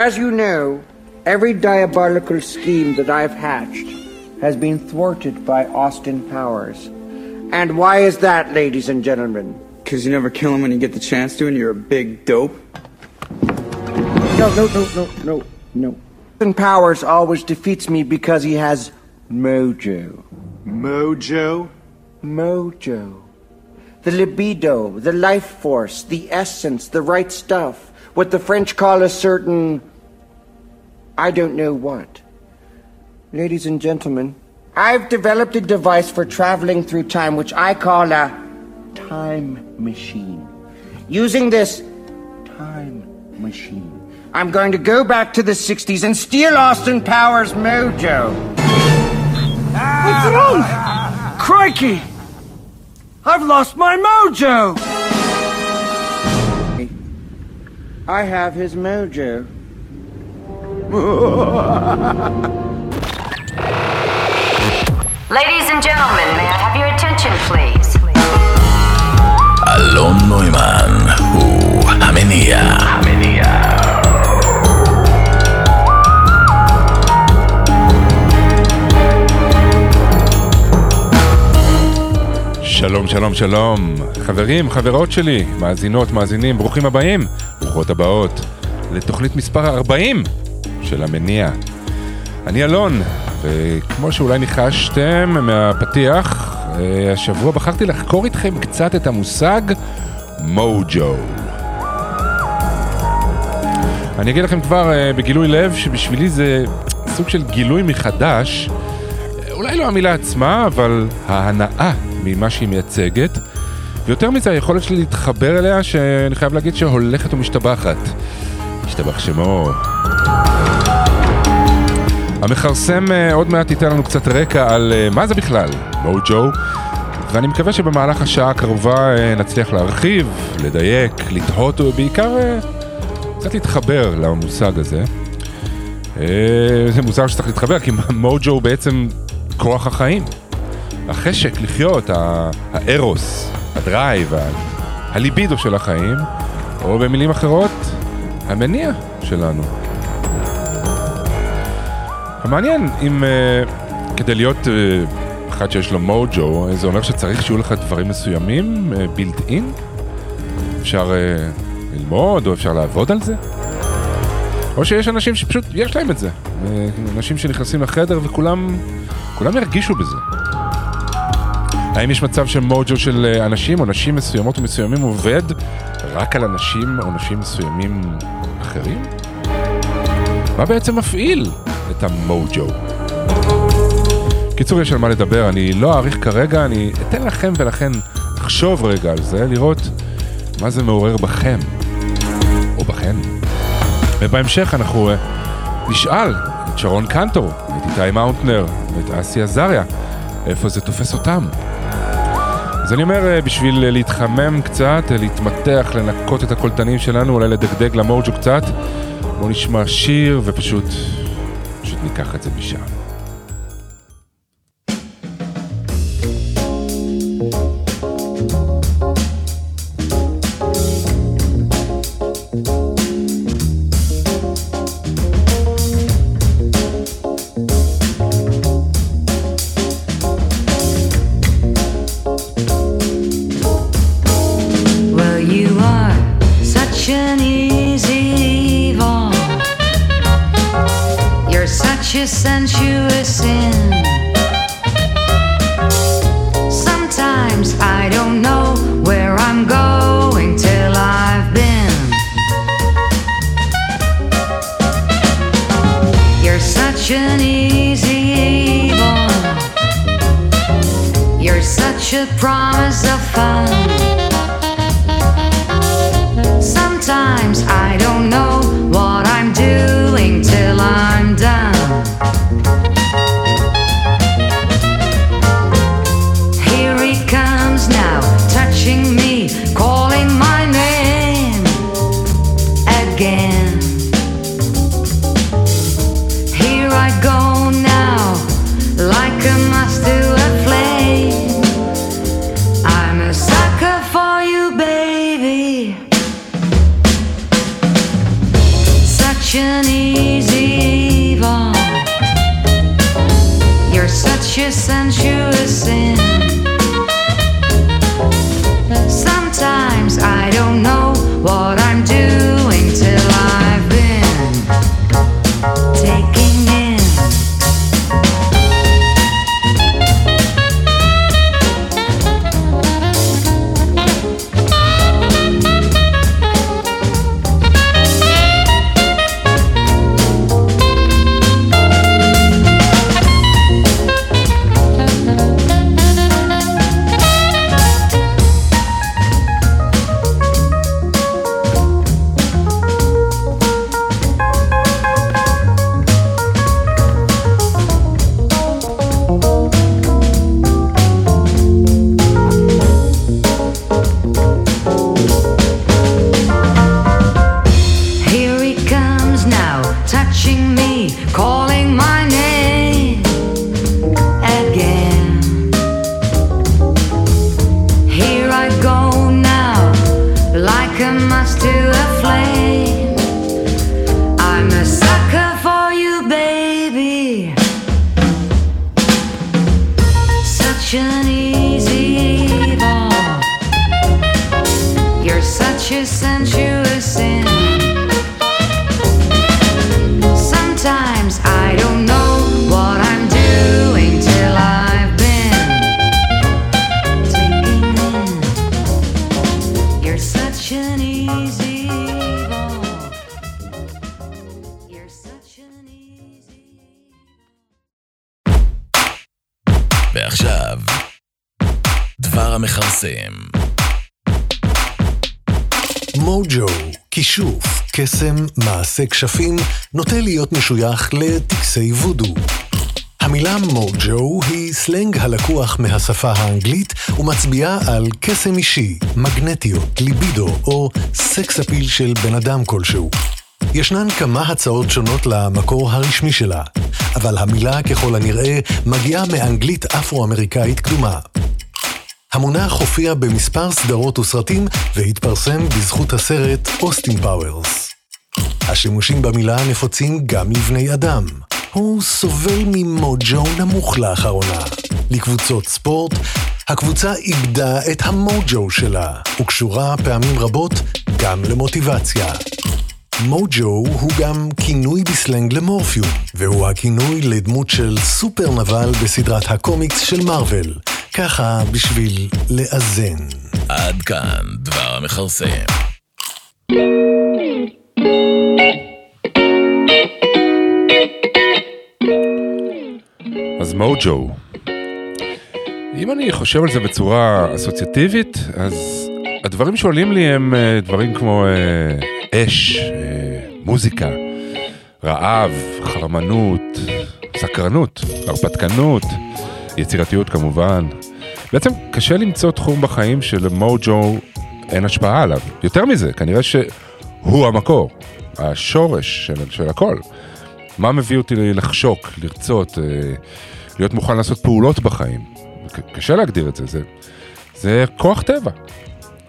As you know, every diabolical scheme that I've hatched has been thwarted by Austin Powers. And why is that, ladies and gentlemen? Because you never kill him when you get the chance to, and you're a big dope. No, no, no, no, no, no. Austin Powers always defeats me because he has mojo. Mojo? Mojo. The libido, the life force, the essence, the right stuff. What the French call a certain. I don't know what. Ladies and gentlemen, I've developed a device for traveling through time which I call a time machine. Using this time machine, I'm going to go back to the 60s and steal Austin Powers' mojo. What's wrong? Crikey! I've lost my mojo! I have his mojo. Ladies and gentlemen, may I have your attention, please? אלון נוימן הוא המניע. המניע. שלום, שלום, שלום. חברים, חברות שלי, מאזינות, מאזינים, ברוכים הבאים, ברוכות הבאות, לתוכנית מספר 40 של המניע. אני אלון, וכמו שאולי ניחשתם מהפתיח, אה, השבוע בחרתי לחקור איתכם קצת את המושג מוג'ו. אני אגיד לכם כבר אה, בגילוי לב שבשבילי זה סוג של גילוי מחדש, אולי לא המילה עצמה, אבל ההנאה ממה שהיא מייצגת. ויותר מזה, היכולת שלי להתחבר אליה, שאני חייב להגיד שהולכת ומשתבחת. משתבח שמו. המכרסם אה, עוד מעט ייתן לנו קצת רקע על אה, מה זה בכלל, מוג'ו, ואני מקווה שבמהלך השעה הקרובה אה, נצליח להרחיב, לדייק, לתהות, ובעיקר קצת להתחבר למושג הזה. זה מוזר שצריך להתחבר, כי מוג'ו הוא בעצם כוח החיים. החשק לחיות, הארוס, הדרייב, הליבידו של החיים, או במילים אחרות, המניע שלנו. המעניין אם uh, כדי להיות uh, אחד שיש לו מוג'ו, זה אומר שצריך שיהיו לך דברים מסוימים, בילט uh, אין? אפשר uh, ללמוד או אפשר לעבוד על זה? או שיש אנשים שפשוט יש להם את זה. אנשים שנכנסים לחדר וכולם כולם ירגישו בזה. האם יש מצב שמוג'ו של אנשים או נשים מסוימות ומסוימים עובד רק על אנשים או נשים מסוימים אחרים? מה בעצם מפעיל את המוג'ו? קיצור, יש על מה לדבר, אני לא אאריך כרגע, אני אתן לכם ולכן לחשוב רגע על זה, לראות מה זה מעורר בכם, או בכן. ובהמשך אנחנו uh, נשאל את שרון קנטור, את איתי מאונטנר, את אסי עזריה, איפה זה תופס אותם. אז אני אומר, בשביל להתחמם קצת, להתמתח, לנקות את הקולטנים שלנו, אולי לדגדג למוג'ו קצת, בואו נשמע שיר ופשוט, פשוט ניקח את זה משם. כישוף, קסם, מעשה כשפים, נוטה להיות משוייך לטקסי וודו. המילה מוג'ו היא סלנג הלקוח מהשפה האנגלית ומצביעה על קסם אישי, מגנטיות, ליבידו או סקס אפיל של בן אדם כלשהו. ישנן כמה הצעות שונות למקור הרשמי שלה, אבל המילה ככל הנראה מגיעה מאנגלית אפרו-אמריקאית קדומה. המונח הופיע במספר סדרות וסרטים והתפרסם בזכות הסרט אוסטין פאוורס. השימושים במילה נפוצים גם לבני אדם. הוא סובל ממוג'ו נמוך לאחרונה. לקבוצות ספורט, הקבוצה איבדה את המוג'ו שלה, וקשורה פעמים רבות גם למוטיבציה. מוג'ו הוא גם כינוי בסלנג למורפיום, והוא הכינוי לדמות של סופר נבל בסדרת הקומיקס של מארוול. ככה בשביל לאזן. עד כאן דבר המכרסם. אז מוג'ו. אם אני חושב על זה בצורה אסוציאטיבית, אז הדברים שעולים לי הם אה, דברים כמו אה, אש, אה, מוזיקה, רעב, חרמנות, סקרנות, הרפתקנות, יצירתיות כמובן. בעצם קשה למצוא תחום בחיים שלמוג'ו אין השפעה עליו. יותר מזה, כנראה שהוא המקור, השורש של, של הכל. מה מביא אותי לחשוק, לרצות, אה, להיות מוכן לעשות פעולות בחיים? קשה להגדיר את זה, זה, זה כוח טבע.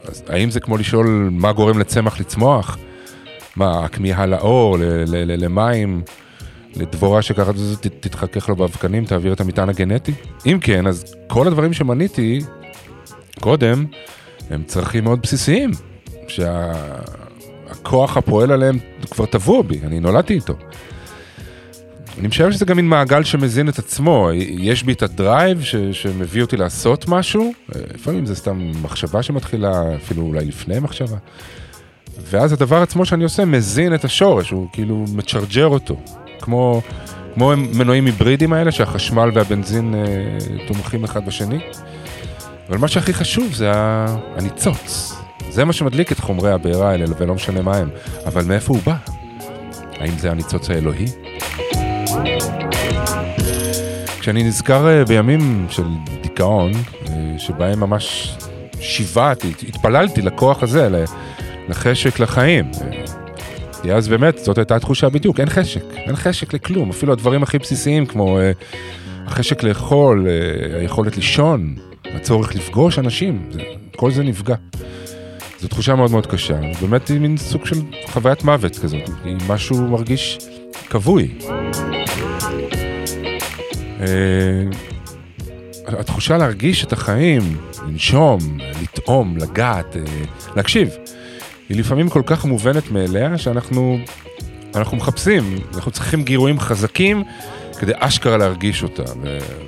אז האם זה כמו לשאול מה גורם לצמח לצמוח? מה, הכמיהה לאור, ל- ל- ל- למים, לדבורה שככה זה תתחכך לו באבקנים, תעביר את המטען הגנטי? אם כן, אז כל הדברים שמניתי קודם, הם צרכים מאוד בסיסיים, שהכוח הפועל עליהם כבר טבוע בי, אני נולדתי איתו. אני משער שזה גם מין מעגל שמזין את עצמו, יש בי את הדרייב ש, שמביא אותי לעשות משהו, לפעמים זה סתם מחשבה שמתחילה, אפילו אולי לפני מחשבה, ואז הדבר עצמו שאני עושה מזין את השורש, הוא כאילו מצ'רג'ר אותו, כמו, כמו מנועים היברידיים האלה שהחשמל והבנזין אה, תומכים אחד בשני, אבל מה שהכי חשוב זה הניצוץ, זה מה שמדליק את חומרי הבעירה האלה ולא משנה מה הם, אבל מאיפה הוא בא? האם זה הניצוץ האלוהי? כשאני נזכר אה, בימים של דיכאון, אה, שבהם ממש שיוועתי, התפללתי לכוח הזה, לחשק לחיים. כי אז באמת, זאת הייתה התחושה בדיוק, אין חשק, אין חשק לכלום, אפילו הדברים הכי בסיסיים כמו אה, החשק לאכול, אה, היכולת לישון, הצורך לפגוש אנשים, זה, כל זה נפגע. זו תחושה מאוד מאוד קשה, באמת היא מין סוג של חוויית מוות כזאת, היא משהו מרגיש כבוי. אה, התחושה להרגיש את החיים, לנשום, לטעום, לגעת, אה, להקשיב, היא לפעמים כל כך מובנת מאליה שאנחנו אנחנו מחפשים, אנחנו צריכים גירויים חזקים כדי אשכרה להרגיש אותה.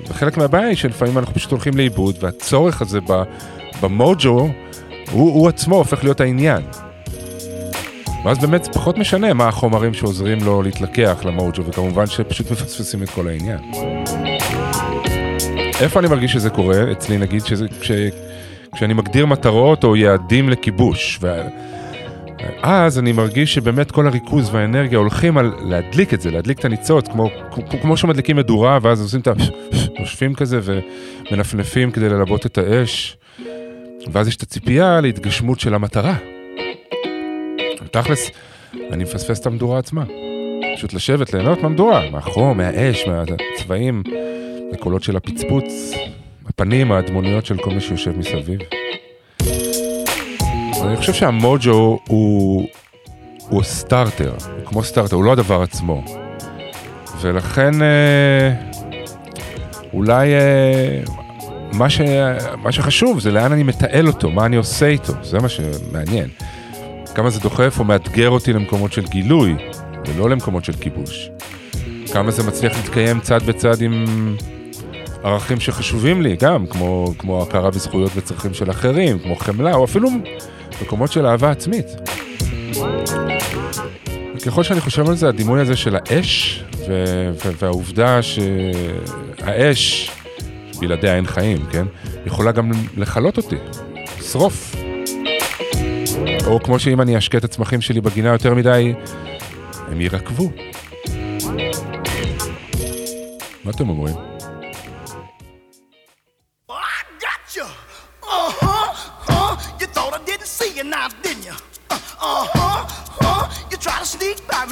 וחלק מהבעיה היא שלפעמים אנחנו פשוט הולכים לאיבוד, והצורך הזה במוג'ו, הוא, הוא עצמו הופך להיות העניין. ואז באמת פחות משנה מה החומרים שעוזרים לו להתלקח למוג'ו, וכמובן שפשוט מפספסים את כל העניין. איפה אני מרגיש שזה קורה? אצלי נגיד שזה כש, כשאני מגדיר מטרות או יעדים לכיבוש. ו... אז אני מרגיש שבאמת כל הריכוז והאנרגיה הולכים על להדליק את זה, להדליק את הניצוץ, כמו, כמו שמדליקים מדורה, ואז עושים את ה... נושפים כזה ומנפנפים כדי ללבות את האש. ואז יש את הציפייה להתגשמות של המטרה. תכלס, אני מפספס את המדורה עצמה. פשוט לשבת, ליהנות מהמדורה, מהחום, מהאש, מהצבעים, הקולות של הפצפוץ, הפנים האדמוניות של כל מי שיושב מסביב. אני חושב שהמוג'ו הוא, הוא סטארטר, הוא כמו סטארטר, הוא לא הדבר עצמו. ולכן אה, אולי אה, מה, ש, מה שחשוב זה לאן אני מתעל אותו, מה אני עושה איתו, זה מה שמעניין. כמה זה דוחף או מאתגר אותי למקומות של גילוי, ולא למקומות של כיבוש. כמה זה מצליח להתקיים צד בצד עם ערכים שחשובים לי, גם כמו, כמו הכרה בזכויות וצרכים של אחרים, כמו חמלה, או אפילו מקומות של אהבה עצמית. ככל שאני חושב על זה, הדימוי הזה של האש, ו- ו- והעובדה שהאש, בלעדיה אין חיים, כן? יכולה גם לכלות אותי, לשרוף. או כמו שאם אני אשקה את הצמחים שלי בגינה יותר מדי, הם יירקבו. מה אתם אומרים?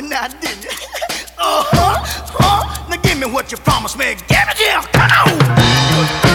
Me now, didn't you? uh huh. Uh, now give me what you promised me. Give it here. Come on.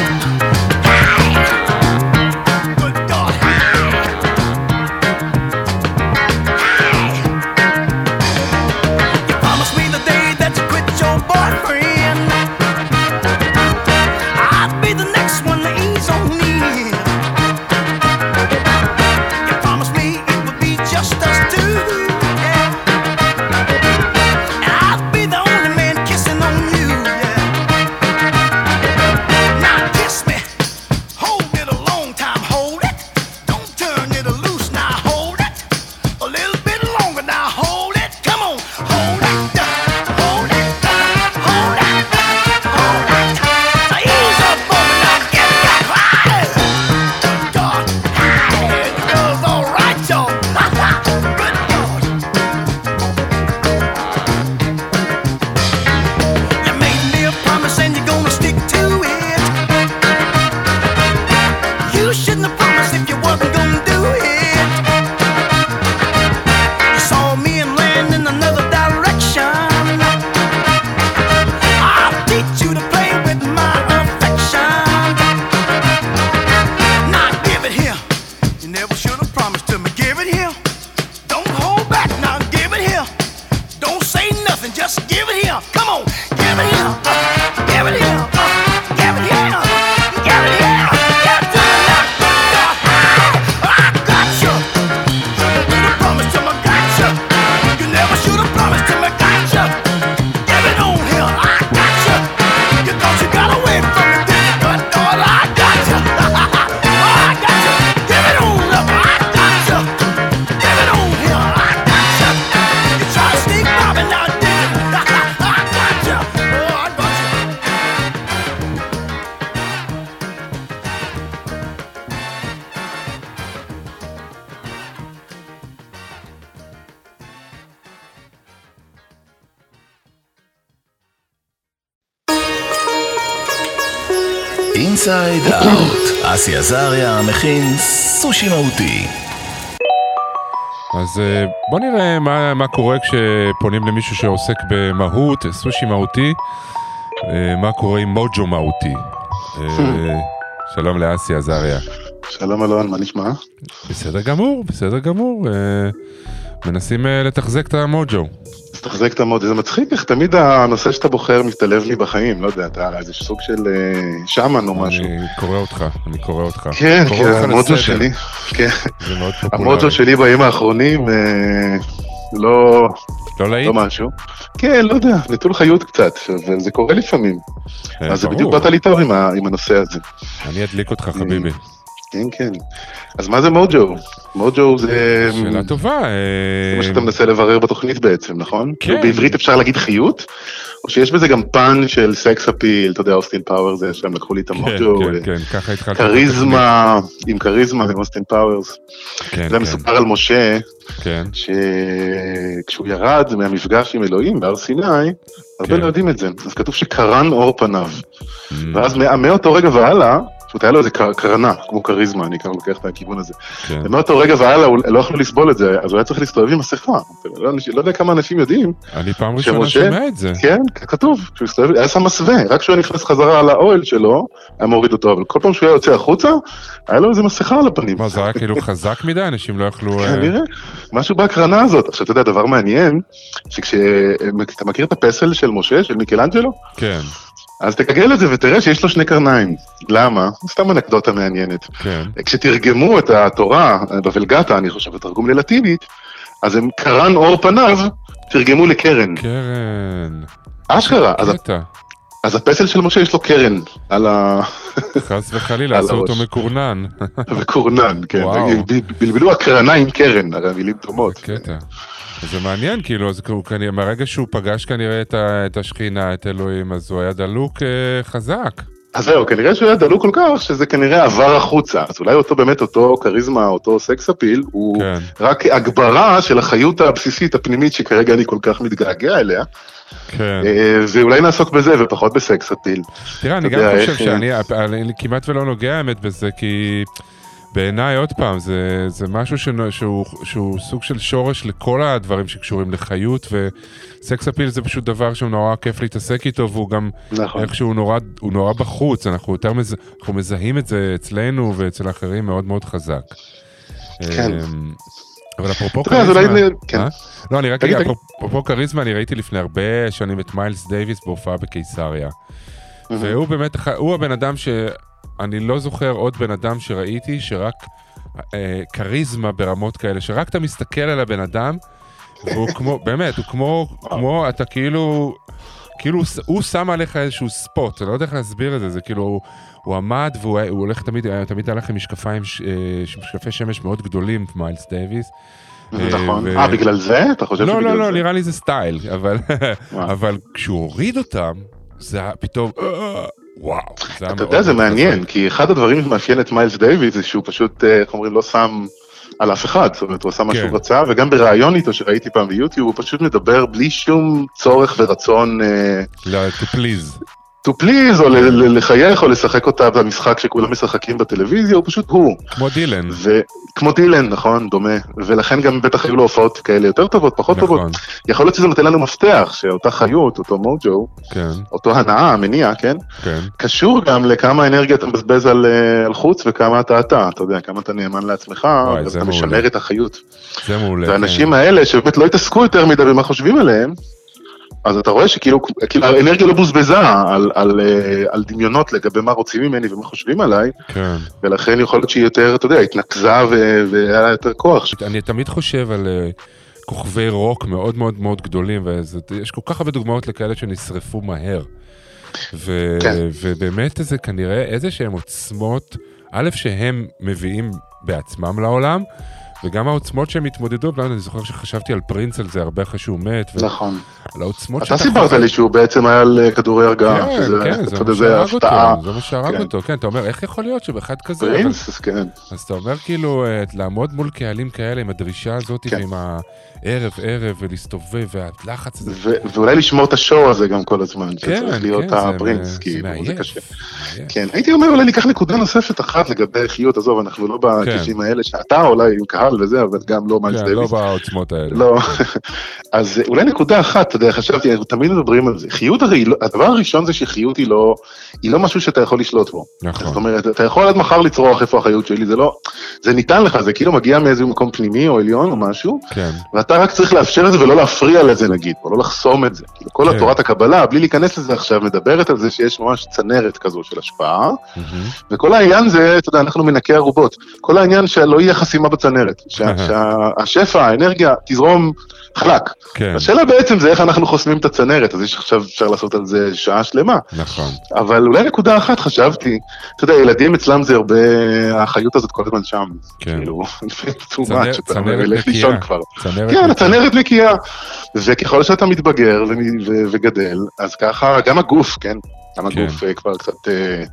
אינסייד אאוט, אסי עזריה מכין סושי מהותי. אז אה, בוא נראה מה, מה קורה כשפונים למישהו שעוסק במהות, סושי מהותי, אה, מה קורה עם מוג'ו מהותי. אה, שלום לאסי עזריה. שלום אלון, מה נשמע? בסדר גמור, בסדר גמור. מנסים לתחזק את המוג'ו. תחזק את המוד, זה מצחיק איך תמיד הנושא שאתה בוחר משתלב לי בחיים, לא יודע, אתה איזה סוג של אה, שמן או משהו. אני קורא אותך, אני קורא אותך. כן, כן, לסדר. שלי, כן, זה מאוד פופולרי. המוג'ו שלי בימים האחרונים אה, לא לא להיט? לא משהו. כן, לא יודע, נטול חיות קצת, וזה קורה לפעמים. אה, אז. בדיוק באת לי טוב עם הנושא הזה. אני אדליק אותך, חביבי. כן, כן. אז מה זה מוג'ו? מוג'ו זה... שאלה טובה. זה אה, מה שאתה מנסה לברר בתוכנית בעצם, נכון? כן. כאילו בעברית אפשר להגיד חיות? או שיש בזה גם פן של סקס אפיל, אתה יודע, אוסטין פאוורס שם לקחו לי את כן, המוג'ו. כן, אה, כן, ככה התחלתי. כריזמה, עם כריזמה עם אוסטין פאוורס. כן, זה כן, מסופר על משה, כן. שכשהוא ירד מהמפגש עם אלוהים בהר סיני, הרבה כן. לא יודעים את זה, אז כתוב שקרן אור פניו. אממ, ואז מאותו רגע והלאה, פשוט היה לו איזה קר- קרנה, כמו כריזמה, אני ככה לוקח את הכיוון הזה. כן. ומאותו רגע והלאה הוא לא יכלו לסבול את זה, אז הוא היה צריך להסתובב עם מסכה. לא, לא יודע כמה אנשים יודעים, אני פעם ראשונה שומע את זה. כן, כתוב, שהוא הסתובב, היה שם מסווה, רק כשהוא נכנס חזרה לאוהל שלו, היה מוריד אותו, אבל כל פעם שהוא היה יוצא החוצה, היה לו איזה מסכה על הפנים. מה, זה היה כאילו חזק מדי? אנשים לא יכלו... אה, כנראה, משהו בהקרנה הזאת. עכשיו, אתה יודע, דבר מעניין, שכשאתה מכיר את הפסל של משה, של מיקלנג'לו? כן, אז תגגל את זה ותראה שיש לו שני קרניים. למה? סתם אנקדוטה מעניינת. כן. כשתרגמו את התורה, בוולגטה, אני חושב, בתרגום ללטינית, אז הם קרן אור פניו, תרגמו לקרן. קרן. אשכרה. אז. אז הפסל של משה יש לו קרן על ה... חס וחלילה, עשו אותו. מקורנן. וקורנן, כן. בלבלו הקרניים קרן, הרי המילים דומות. קטע. זה מעניין, כאילו, אז הוא כנראה, מהרגע שהוא פגש כנראה את, ה, את השכינה, את אלוהים, אז הוא היה דלוק אה, חזק. אז זהו, כנראה שהוא היה דלוק כל כך, שזה כנראה עבר החוצה. אז אולי אותו באמת, אותו כריזמה, אותו סקס אפיל, הוא כן. רק הגברה של החיות הבסיסית, הפנימית, שכרגע אני כל כך מתגעגע אליה, כן. אה, ואולי נעסוק בזה ופחות בסקס אפיל. תראה, אני גם חושב איך, שאני אני כמעט ולא נוגע האמת בזה, כי בעיניי, עוד פעם, זה, זה משהו שנו- שהוא, שהוא סוג של שורש לכל הדברים שקשורים לחיות, וסקס אפיל זה פשוט דבר שהוא נורא כיף להתעסק איתו, והוא גם נכון. איכשהו נורא, הוא נורא בחוץ, אנחנו יותר מז... אנחנו מזהים את זה אצלנו ואצל האחרים מאוד מאוד חזק. כן. אמ, אבל אפרופו כריזמה, אולי כן. אה? לא, אני רק אגיד. אפרופו כריזמה, אני ראיתי לפני הרבה שנים את מיילס דייוויס בהופעה בקיסריה. והוא באמת, הוא הבן אדם ש... אני לא זוכר עוד בן אדם שראיתי שרק אה, כריזמה ברמות כאלה, שרק אתה מסתכל על הבן אדם, והוא כמו, באמת, הוא כמו, כמו, אתה כאילו, כאילו הוא שם עליך איזשהו ספוט, אני לא יודע איך להסביר את זה, זה כאילו, הוא, הוא עמד והוא הוא הולך תמיד, תמיד הלך עם משקפיים, אה, משקפי שמש מאוד גדולים, מיילס דייוויס. נכון. ו- אה, בגלל זה? אתה חושב לא, שבגלל לא, לא, זה? נראה לי זה סטייל. אבל כשהוא הוריד אותם, זה היה פתאום, אה, וואו. זה היה אתה מאוד יודע, זה מעניין. כי אחד הדברים שמאפיין את מיילס דייוויס זה שהוא פשוט, אה, איך אומרים, לא שם על אף אחד, זאת אומרת, הוא עשה מה כן. שהוא רצה, וגם בריאיון איתו שראיתי פעם ביוטיוב, הוא פשוט מדבר בלי שום צורך ורצון אה, לא, to please. To please, או לחייך, או לשחק אותה במשחק שכולם משחקים בטלוויזיה, הוא פשוט הוא. כמו דילן. וכמו דילן, נכון, דומה. ולכן גם בטח היו לו הופעות כאלה יותר טובות, פחות טובות. נכון, יכול להיות שזה נותן לנו מפתח, שאותה חיות, אותו מוג'ו, כן, אותו הנאה, המניע, כן? כן. קשור גם לכמה אנרגיה אתה מבזבז על, אה, על חוץ וכמה אתה אתה, אתה יודע, כמה אתה נאמן לעצמך, וואי, ואז זה אתה מעולה. משמר את החיות. זה מעולה. והאנשים כן. האלה שבאמת לא התעסקו יותר מדי במה חושבים עליהם, אז אתה רואה שכאילו כאילו, האנרגיה לא בוזבזה על, על, אה, על דמיונות לגבי מה רוצים ממני ומה חושבים עליי, כן. ולכן יכול להיות שהיא יותר, אתה יודע, התנקזה והיה לה יותר כוח. אני תמיד חושב על אה, כוכבי רוק מאוד מאוד מאוד גדולים, ויש כל כך הרבה דוגמאות לכאלה שנשרפו מהר. ו- כן. ובאמת זה כנראה איזה שהם עוצמות, א', שהם מביאים בעצמם לעולם, וגם העוצמות שהם התמודדו, לא אני זוכר שחשבתי על פרינס על זה הרבה אחרי שהוא מת, נכון. על העוצמות אתה סיפרת לי שהוא בעצם היה על אה, כדורי הרגעה, כן, שזה, כן, זה מה שהרג. אותו, זה מה שהרג כן. אותו, כן, אתה אומר, איך יכול להיות שבאחד כזה, פרינס, כן. אז אתה אומר כאילו, אה, לעמוד מול קהלים כאלה עם הדרישה הזאת כן. ועם הערב ערב ולהסתובב והלחץ הזה. ו- ואולי לשמור את ה show הזה גם כל הזמן, כן, שצריך להיות כן, זה- הפרינס, כאילו, זה קשה. כן, הייתי אומר אולי ניקח נקודה נוספת אחת לגבי חיות, עזוב, אנחנו לא בהיקפים האלה שאתה אולי עם קהל וזה, אבל גם לא מיילס כן, לא דייוויס. בעוצמות האלה. לא, אז אולי נקודה אחת, אתה יודע, חשבתי, אנחנו תמיד מדברים על זה. חיות הרי, לא- הדבר הראשון זה שחיות היא לא, היא לא משהו שאתה יכול לשלוט בו. נכון. זאת אומרת, אתה יכול עד מחר לצרוח איפה החיות שלי, זה לא, זה ניתן לך, זה כאילו מגיע מאיזה מקום פנימי או עליון או משהו, כן. ואתה רק צריך לאפשר את זה ולא להפריע לזה נגיד, או לא לחסום את זה. כאילו כל כן. התורת הקבלה, בלי להיכנס לזה עכשיו, מדברת על זה שיש ממש צנרת כזו של השפעה, מהמם. וכל העניין זה, אתה יודע, אנחנו מנקי ערובות. כל העניין שלא יהיה חסימה בצנרת, שה- שהשפע, האנרגיה, תזרום חלק. כן, השאלה בעצם זה איך אנחנו חוסמים את הצנרת, אז יש עכשיו, אפשר לעשות על זה שעה שלמה. נכון. אבל אולי נקודה אחת חשבתי, אתה יודע, ילדים אצלם זה הרבה, החיות הזאת כל הזמן שם. כן. כאילו, צנרת נקייה. כן. הצנרת נקייה. וככל שאתה מתבגר ו- ו- וגדל, אז ככה גם הגוף, כן? גם כן. הגוף אה, כבר קצת אה,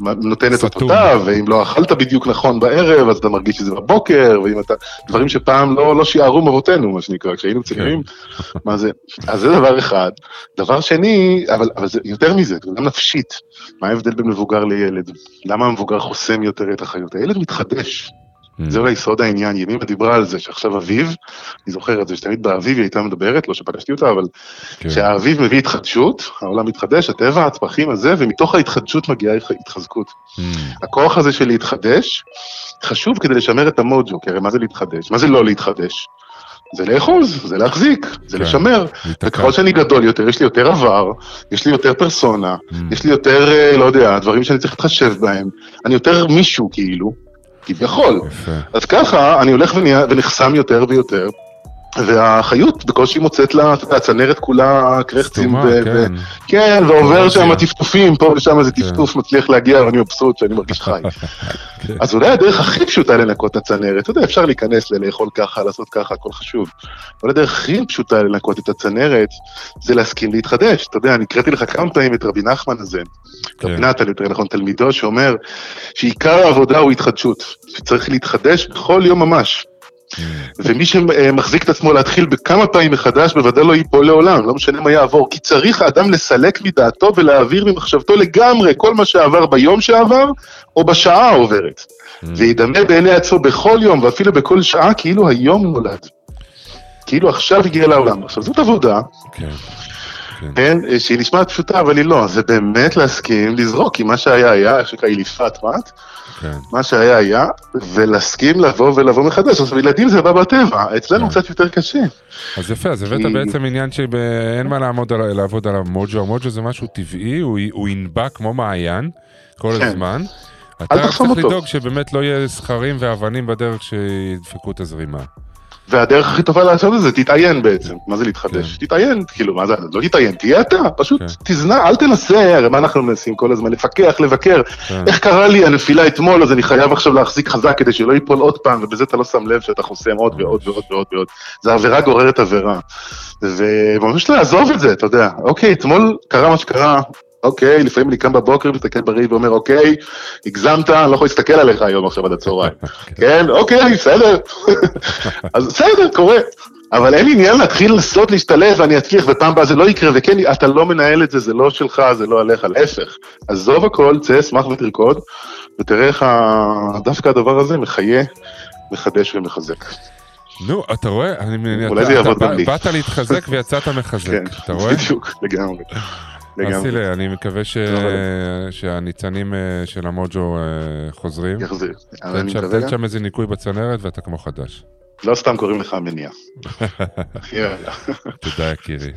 נותן את. אותותיו, ואם לא אכלת בדיוק נכון בערב, אז אתה מרגיש שזה בבוקר, ואם אתה... דברים שפעם לא, לא שיערו מאבותינו, מה שנקרא, כשהיינו צעירים, מה זה? אז זה דבר אחד. דבר שני, אבל, אבל זה יותר מזה, זה גם נפשית. מה ההבדל בין מבוגר לילד? למה המבוגר חוסם יותר את החיות? הילד מתחדש. זה אולי סוד העניין, ימימה דיברה על זה שעכשיו אביב, אני זוכר את זה שתמיד באביב היא הייתה מדברת, לא שפגשתי אותה, אבל כן. שהאביב מביא התחדשות, העולם מתחדש, הטבע, הצמחים הזה, ומתוך ההתחדשות מגיעה התח- התחזקות. Mm. הכוח הזה של להתחדש, חשוב כדי לשמר את המוג'ו, כי הרי מה זה להתחדש? מה זה לא להתחדש? זה לאחוז, זה להחזיק, זה כן. לשמר. וככל שאני גדול יותר, יש לי יותר עבר, יש לי יותר פרסונה, Mm. יש לי יותר, אה, לא יודע, דברים שאני צריך להתחשב בהם. אני יותר מישהו, כאילו, כביכול. יפה. אז ככה אני הולך ונחסם יותר ויותר, והחיות בקושי מוצאת לה, אתה יודע, הצנרת כולה קרחצים, סתומה, ו- כן. כן, ועובר קורוזיה. שם טפטופים, פה ושם איזה כן. טפטוף מצליח להגיע ואני מבסוט שאני מרגיש חי. כן. אז אולי הדרך הכי פשוטה לנקות את הצנרת, אתה יודע, אפשר להיכנס ללאכול ככה, לעשות ככה, הכל חשוב. אבל הדרך הכי פשוטה לנקות את הצנרת, זה להסכים להתחדש. אתה יודע, אני הקראתי לך כמה פעמים את רבי נחמן הזה, כן. רבי נתן, יותר נכון, תלמידו, שאומר שעיקר העבודה הוא התחדשות, שצריך להתחדש בכל יום ממש. Mm. ומי שמחזיק את עצמו להתחיל בכמה פעמים מחדש, בוודאי לא ייפול לעולם, לא משנה מה יעבור, כי צריך האדם לסלק מדעתו ולהעביר ממחשבתו לגמרי כל מה שעבר ביום שעבר, או בשעה העוברת. Mm. וידמה בעיני עצמו בכל יום, ואפילו בכל שעה, כאילו היום נולד. כאילו עכשיו הגיע לעולם. עכשיו, זאת עבודה, כן. כן. כן, שהיא נשמעת פשוטה, אבל היא לא. זה באמת להסכים לזרוק, כי מה שהיה היה, איך שנקרא, אילפת, מה? כן. מה שהיה היה, ולהסכים לבוא ולבוא מחדש. עכשיו, ילדים זה בא בטבע, אצלנו כן. קצת יותר קשה. אז יפה, אז הבאת כי- בעצם עניין שאין מה לעמוד על, לעבוד על המוג'ו, המוג'ו זה משהו טבעי, הוא, הוא ינבע כמו מעיין כל כן. הזמן. אתה צריך. לדאוג שבאמת לא יהיה סכרים ואבנים בדרך שידפקו את הזרימה. והדרך הכי טובה לעשות את זה, תתעיין בעצם. מה זה להתחדש? תתעיין, כאילו, מה זה, לא תתעיין, תהיה אתה, פשוט כן. תזנע, אל תנסה, הרי מה אנחנו מנסים כל הזמן? לפקח, לבקר. כן. איך קרה לי הנפילה אתמול, אז אני חייב עכשיו להחזיק חזק כדי שלא ייפול עוד פעם, ובזה אתה לא שם לב שאתה חוסם עוד ועוד ועוד ועוד ועוד. זה עבירה גוררת עבירה. וממש לעזוב את זה, אתה יודע. אוקיי, אתמול קרה מה שקרה, אוקיי, לפעמים אני קם בבוקר, מסתכל בראי ואומר, אוקיי, הגזמת, אני לא יכול להסתכל עליך היום עכשיו עד הצהריים. כן, אוקיי, בסדר. אז בסדר, קורה. אבל אין לי עניין להתחיל לנסות להשתלב ואני אצליח ופעם הבאה זה לא יקרה, וכן, אתה לא מנהל את זה, זה לא שלך, זה לא עליך, להפך. עזוב הכל, צא, אשמח ותרקוד, ותראה איך דווקא הדבר הזה מחיה, מחדש ומחזק. נו, אתה רואה? אני, אולי אתה, זה יעבוד אתה גם לי. באת להתחזק ויצאת מחזק, כן, אתה רואה? בדיוק, לגמרי. לגמרי. אסילה, אני מקווה ש... טוב, שהניצנים אה, של המוג'ו אה, חוזרים. יחזיר. תן שם- איזה ניקוי בצנרת ואתה כמו חדש. לא סתם קוראים לך מניע. יאללה. תודה יקירי.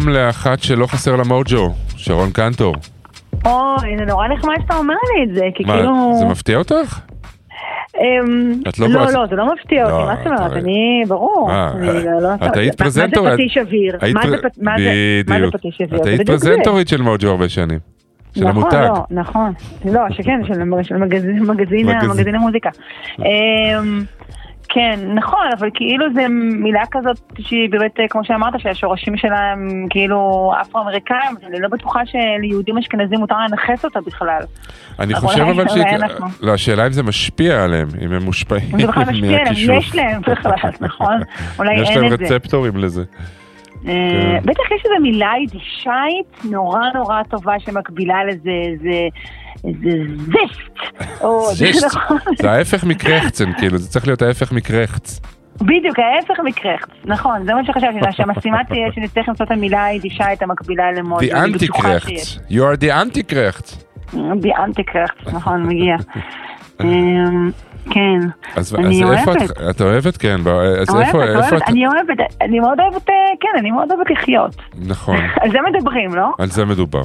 שלום לאחת שלא חסר לה מוג'ו, שרון קנטור. אוי, זה נורא נחמד שאתה אומר לי את זה, כי מה, כאילו... זה מפתיע אותך? אמ, את לא לא, לא, זה לא מפתיע לא, אותי, מה זאת אומרת? אני, ברור. לא- לא- את היית פרזנטורית. מה זה פטיש אוויר? מה זה בדיוק. פטיש אוויר? את זה היית בדיוק. פרזנטורית של מוג'ו הרבה שנים. של נכון, המותג. לא, נכון. לא, שכן, של. מגזין המוזיקה. כן, נכון, אבל כאילו זה מילה כזאת שהיא באמת, כמו שאמרת, שהשורשים שלה הם כאילו אפרו-אמריקאים, אני לא בטוחה שליהודים אשכנזים מותר לנכס אותה בכלל. אני חושב אבל. אנחנו. לא, השאלה אם זה משפיע עליהם, אם הם מושפעים אם זה בכלל משפיע עליהם, מהכישוף. יש להם בכלל, נכון? אולי יש אין להם את זה. רצפטורים לזה. אה, כן. בטח יש איזו מילה יידישאית נורא נורא טובה שמקבילה לזה, זה... זשט. נכון. זה ההפך מקרחצן, כאילו, זה צריך להיות ההפך מקרחץ. בדיוק, ההפך מקרחץ, נכון, זה מה שחשבתי, שהמשימה תהיה שנצטרך למצוא את המילה היידישאית המקבילה למוז. The anti-קרחץ. You are the anti-קרחץ. די אנטי קרחץ, נכון, מגיע. אמ, כן, אז אני אז איפה אוהבת. את? את אוהבת? כן, אז אוהבת, איפה איפה אוהבת, את? אני אוהבת, אני מאוד אוהבת, אה, כן, אני מאוד אוהבת לחיות. נכון, על זה מדברים, לא? על זה מדובר.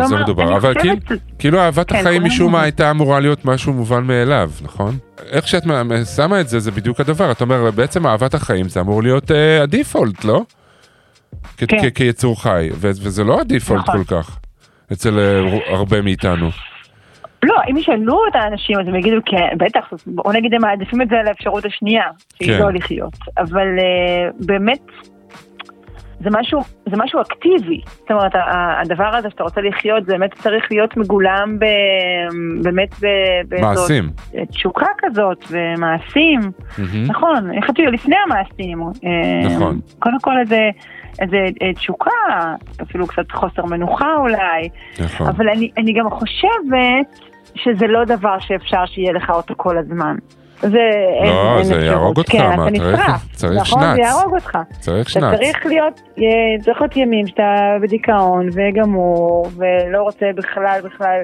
על זה כלומר, מדובר, אבל חושבת- כאילו- כאילו אהבת כן, החיים משום מה אומרים. הייתה אמורה להיות משהו מובן מאליו, נכון? איך שאת שמה את זה, זה בדיוק הדבר. את אומרת, בעצם אהבת החיים זה אמור להיות אה, הדיפולט, לא? כן. כיצור חי, וזה לא הדיפולט נכון. כל כך, אצל אה, הרבה מאיתנו. לא, אם ישאלו את האנשים אז הם יגידו כן, בטח, אז בוא נגיד הם מעדיפים את זה על האפשרות השנייה, שהיא כן. לא לחיות. אבל אה, באמת, זה משהו, זה משהו אקטיבי. זאת אומרת, הדבר הזה שאתה רוצה לחיות, זה באמת צריך להיות מגולם ב, באמת ב, מעשים. תשוקה כזאת, ומעשים. מהמם. נכון, אני חשבתי לפני המעשים. אה, נכון. קודם כל איזה, איזה אה, תשוקה, אפילו קצת חוסר מנוחה אולי. נכון. אבל אני, אני גם חושבת שזה לא דבר שאפשר שיהיה לך אותו כל הזמן. זה לא, אין זה. יהרוג אותך, כן, מה, אתה צריך- נשרף. צריך נכון, שנץ. זה יהרוג אותך. צריך אתה שנץ. צריך להיות, אה, צריך להיות ימים שאתה בדיכאון וגמור, ולא רוצה בכלל, בכלל,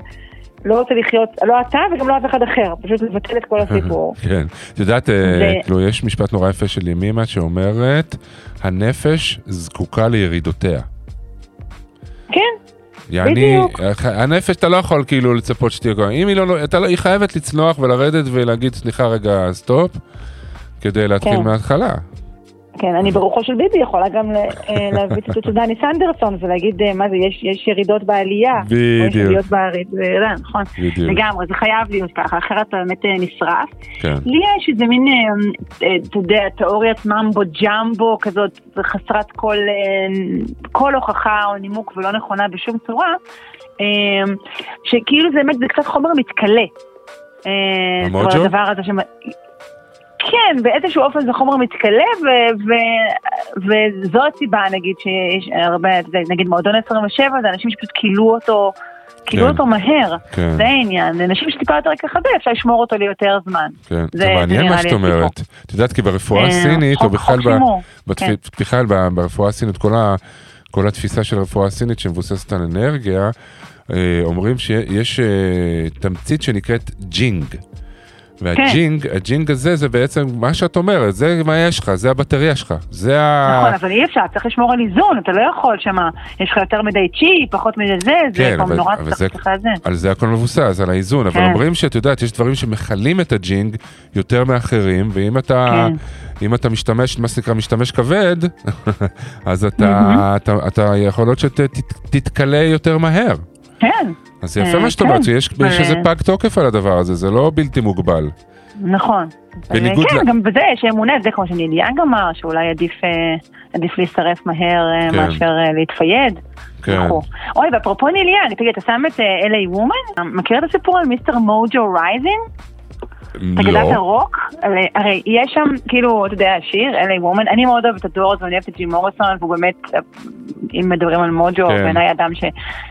לא רוצה לחיות, לא אתה וגם לא אף אחד אחר, פשוט לבטל את כל הסיפור. כן. את יודעת, אה, כאילו, יש משפט נורא יפה של ימימה שאומרת, הנפש זקוקה לירידותיה. יעני, בדיוק. הנפש אתה לא יכול כאילו לצפות שתהיה ככה, אם היא לא, אתה לא, היא חייבת לצנוח ולרדת ולהגיד סליחה רגע stop, כדי להתחיל כן. מההתחלה. כן, אני ברוחו של ביבי יכולה גם אה, להביא ציטוט של דני סנדרסון ולהגיד, אה, מה זה, יש, יש ירידות בעלייה. או יש בדיוק. עליות בירידה, נכון. בדיוק. לגמרי, זה חייב להיות ככה, אחרת אתה באמת אה, נשרף. כן. לי יש איזה מין, אה, אתה יודע, תיאוריית ממבו ג'מבו כזאת, חסרת כל, כל הוכחה או נימוק ולא נכונה בשום צורה, שכאילו זה באמת, זה קצת חומר מתכלה. המוג'ו? הדבר הזה שמ... כן, באיזשהו אופן זה חומר מתכלה, ו- ו- וזו הסיבה, נגיד, שיש הרבה, נגיד מועדון 27, זה אנשים שפשוט כילו אותו, כילו כן. אותו מהר. כן. זה העניין, אנשים שטיפה יותר כחזה, אפשר לשמור אותו ליותר זמן. כן, זה- מעניין מה שאת אומרת. את יודעת, כי ברפואה אה, הסינית, או בכלל כן. ברפואה הסינית, כל התפיסה של רפואה סינית שמבוססת על אנרגיה, אה, אומרים שיש אה, תמצית שנקראת ג'ינג. והג'ינג, הג'ינג הזה זה בעצם מה שאת אומרת, זה מה יש לך, זה הבטריה שלך, זה ה... נכון, אבל אי אפשר, צריך לשמור על איזון, אתה לא יכול שמה, יש לך יותר מדי צ'י, פחות מדי זה, זה כן, אבל, נורא אבל צריך זה, צריך לאזן. על זה הכל מבוסס, על האיזון, אבל כן. אומרים שאת יודעת, יש דברים שמכלים את הג'ינג יותר מאחרים, ואם אתה, כן. אם אתה משתמש, מה שנקרא משתמש כבד, אז אתה, מהמם. אתה, אתה יכול להיות שתתכלה יותר מהר. כן. אז זה יפה אה, מה שאת אומרת, כן. אבל- יש איזה פג תוקף על הדבר הזה, זה לא בלתי מוגבל. נכון. בניגוד כן, ל- גם בזה יש אמונה, זה כמו שניליאנג אמר, שאולי עדיף, אה, עדיף להישרף מהר אה, כן. מאשר אה, להתפייד. כן. וכו'. אוי, ואפרופו ניל יאנג, תגיד, אתה שם את אה, LA Woman? מכיר את הסיפור על Mr. Mojo Rising? אתה גדלת לא. רוק? הרי, יש שם, כאילו, אתה יודע, השיר, LA Woman, אני מאוד אוהבת את הדורס ואני אוהבת את ג'ים מוריסון, והוא באמת, אם מדברים על מוג'ו, כן. בעיניי אדם ש,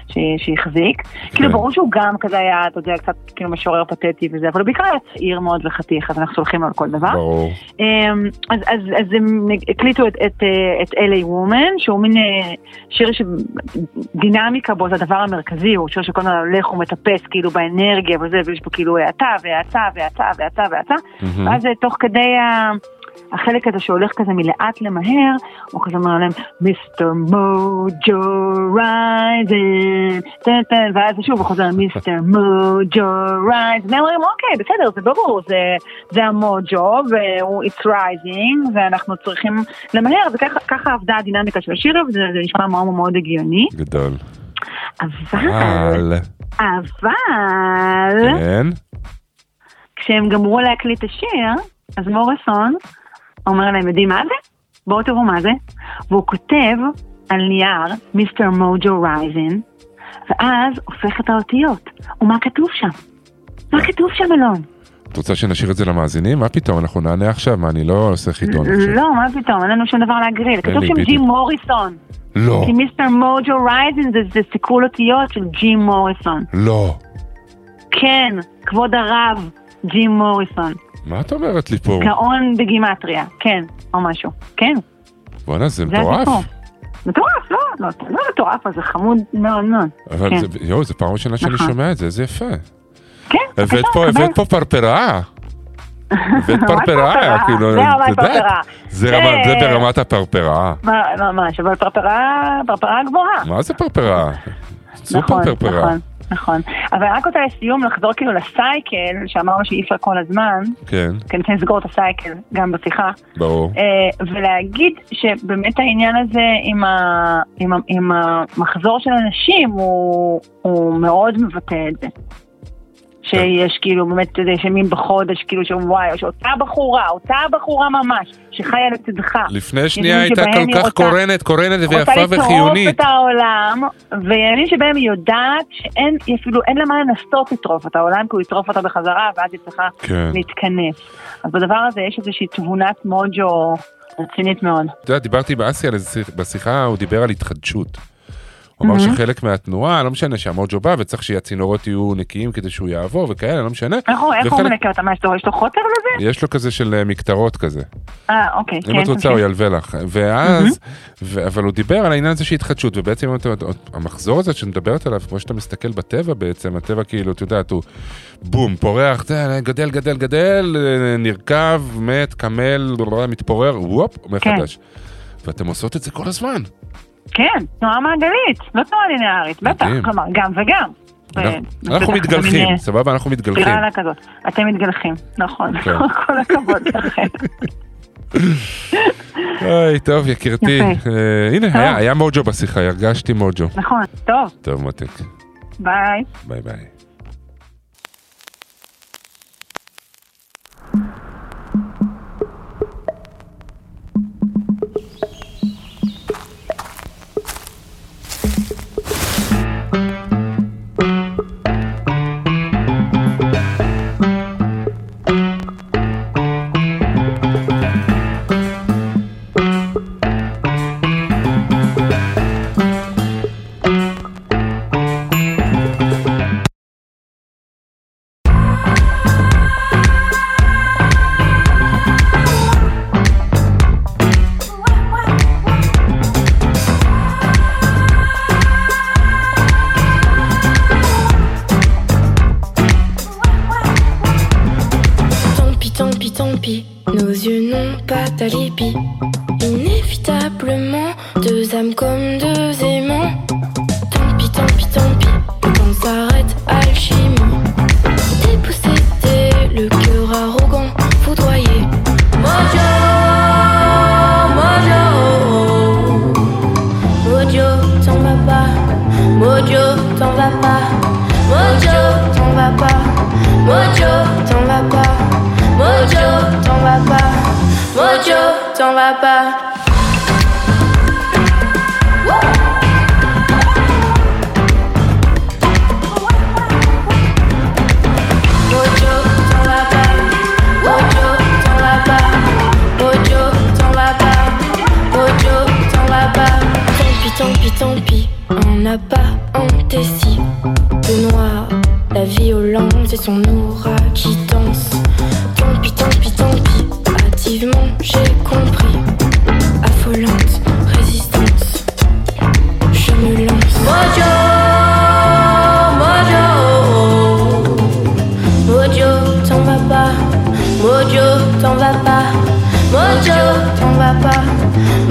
ש, שהחזיק. כאילו ברור שהוא גם כזה היה, אתה יודע, קצת כאילו משורר פתטי וזה, אבל הוא בעיקר היה צעיר מאוד וחתיך, אז אנחנו סולחים לו על כל דבר. ברור. אמ, אז, אז, אז הם הקליטו את, את, את LA Woman, שהוא מין אה, שיר שדינמיקה בו זה הדבר המרכזי, הוא שיר שכל הזמן הולך ומטפס כאילו באנרגיה וזה, ויש פה כאילו האטה והאטה והאטה והאטה והאטה, מהמם. ואז אה, תוך כדי ה... החלק הזה שהולך כזה מלאט למהר, הוא כזה אומר להם, Mr. Mojo Risin', ואז שוב הוא חוזר, Mr. Mojo Risin', והם אומרים, אוקיי, בסדר, זה ברור, זה, זה המוג'ו, והוא it's rising, ואנחנו צריכים למהר, וככה ככה עבדה הדינמיקה של השיר, וזה זה נשמע מאוד מאוד הגיוני, גדול. אבל, אבל... אבל, כן. כשהם גמרו להקליט את השיר, אז מוריסון אומר להם, יודעים מה זה? בואו תראו מה זה. והוא כותב על נייר, Mr. Mojo Risin', ואז הופך את האותיות. ומה כתוב שם? מה כתוב שם, אלון? את רוצה שנשאיר את זה למאזינים? מה פתאום, אנחנו נענה עכשיו, מה, אני לא עושה חידון עכשיו. לא, מה פתאום, אין לנו שום דבר להגריל. כתוב שם. ג'ים מוריסון. לא, כי מיסטר מוג'ו רייזן זה- זה סיכול אותיות של ג'ים מוריסון. לא. כן, כבוד הרב, ג'ים מוריסון. מה את אומרת לי פה? גאון בגימטריה, כן, או משהו. כן, בואנה, זה זה מטורף. מטורף, לא, לא, זה לא מטורף, אבל זה חמוד מאוד מאוד. אבל כן. זה, יואו, זו פעם ראשונה שאני נכון. שומע את זה, איזה יפה. כן, הבאת פה. הבאת פה פרפרה. הבאת פרפרה, כאילו, זה את יודעת, פרפרה. זה זה- זה ברמת הפרפרה. ממש, אבל פרפרה, פרפרה גבוהה. מה זה פרפרה? סופר נכון, פרפרה. נכון. אבל רק רוצה לסיום לחזור כאילו לסייקל, שאמרנו שאי אפשר כל הזמן, כן, כי אני רוצה לסגור את הסייקל גם בשיחה. ברור. אה, ולהגיד שבאמת העניין הזה עם, ה, עם, ה, עם המחזור של אנשים הוא, הוא מאוד מבטא את זה. שיש כאילו באמת, אתה יודע, ימים בחודש, כאילו שוואי, או שאותה בחורה, אותה בחורה ממש, שחיה לצדך. לפני שנייה הייתה כל כך רוצה- קורנת, קורנת ויפה רוצה לטרוף וחיונית. את העולם, וימים שבהם היא יודעת שאין, אפילו אין לה מה לנסות לטרוף את העולם, כי הוא יטרוף אותה בחזרה, ואז היא צריכה כן. להתכנס. אז בדבר הזה יש איזושהי תבונת מוג'ו רצינית מאוד. אתה יודע, דיברתי עם אסי על איזה שיח- בשיחה, הוא דיבר על התחדשות. הוא אמר מהמם. שחלק מהתנועה, לא משנה שהמוג'ו בא וצריך שהצינורות יהיו נקיים כדי שהוא יעבור וכאלה, לא משנה. איך הוא מנקה אותה? מה, יש לו- חוטר לזה? יש לו כזה של אה, מקטרות כזה. אה, אוקיי, כן. אם את רוצה הוא. ילווה לך. ואז, ו- אבל הוא דיבר על העניין הזה של התחדשות, ובעצם המחזור הזה שאת מדברת עליו, כמו שאתה מסתכל בטבע בעצם, הטבע כאילו, את יודעת, הוא בום, פורח, זה, גדל, גדל, גדל, אה, נרקב, מת, קמל, מתפורר, וופ, מחדש. ואתם עושות את זה כל הזמן. כן, תנועה מעגלית, לא תנועה ליניארית, בטח. כלומר, גם וגם. אנחנו- מתגלחים, סבבה? אנחנו מתגלחים. ספירלה כזאת. אתם מתגלחים, נכון, כן. כל הכבוד לכם. אוי, טוב, יקירתי. אה, הנה. היה- מוג'ו בשיחה, הרגשתי מוג'ו. נכון, טוב, טוב, מתק. ביי. ביי ביי.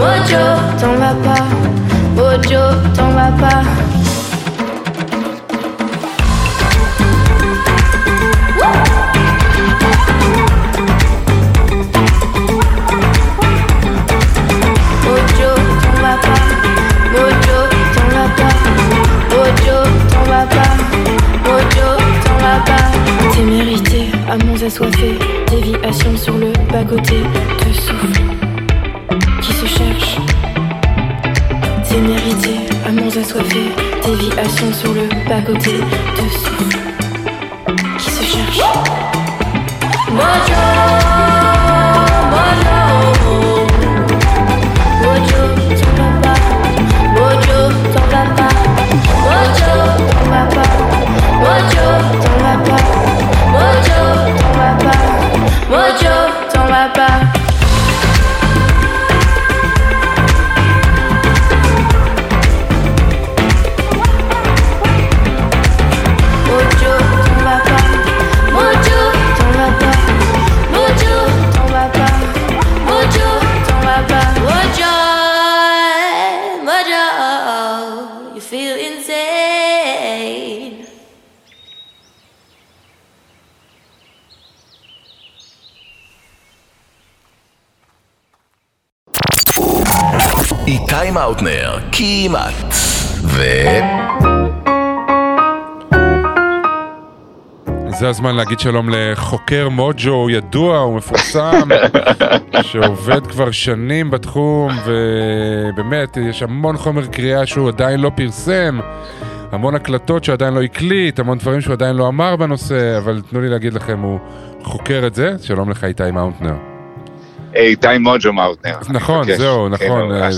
Ojo, t'en va pas, Ojo, t'en va pas. Ojo, t'en va pas, Ojo, t'en va pas, Ojo, t'en va pas, T'es mérité, amons assoiffés, déviation sur le bas-côté de son Amants assoiffés, déviation sur le bas-côté de souffle qui se cherche. כמעט. ו... זה הזמן להגיד שלום לחוקר מוג'ו ידוע ומפורסם, שעובד כבר שנים בתחום, ובאמת, יש המון חומר קריאה שהוא עדיין לא פרסם, המון הקלטות שעדיין לא הקליט, המון דברים שהוא עדיין לא אמר בנושא, אבל תנו לי להגיד לכם, הוא חוקר את זה. שלום לך איתי מאונטנר. איתי מוג'ו מאוטנר. נכון. זהו, נכון,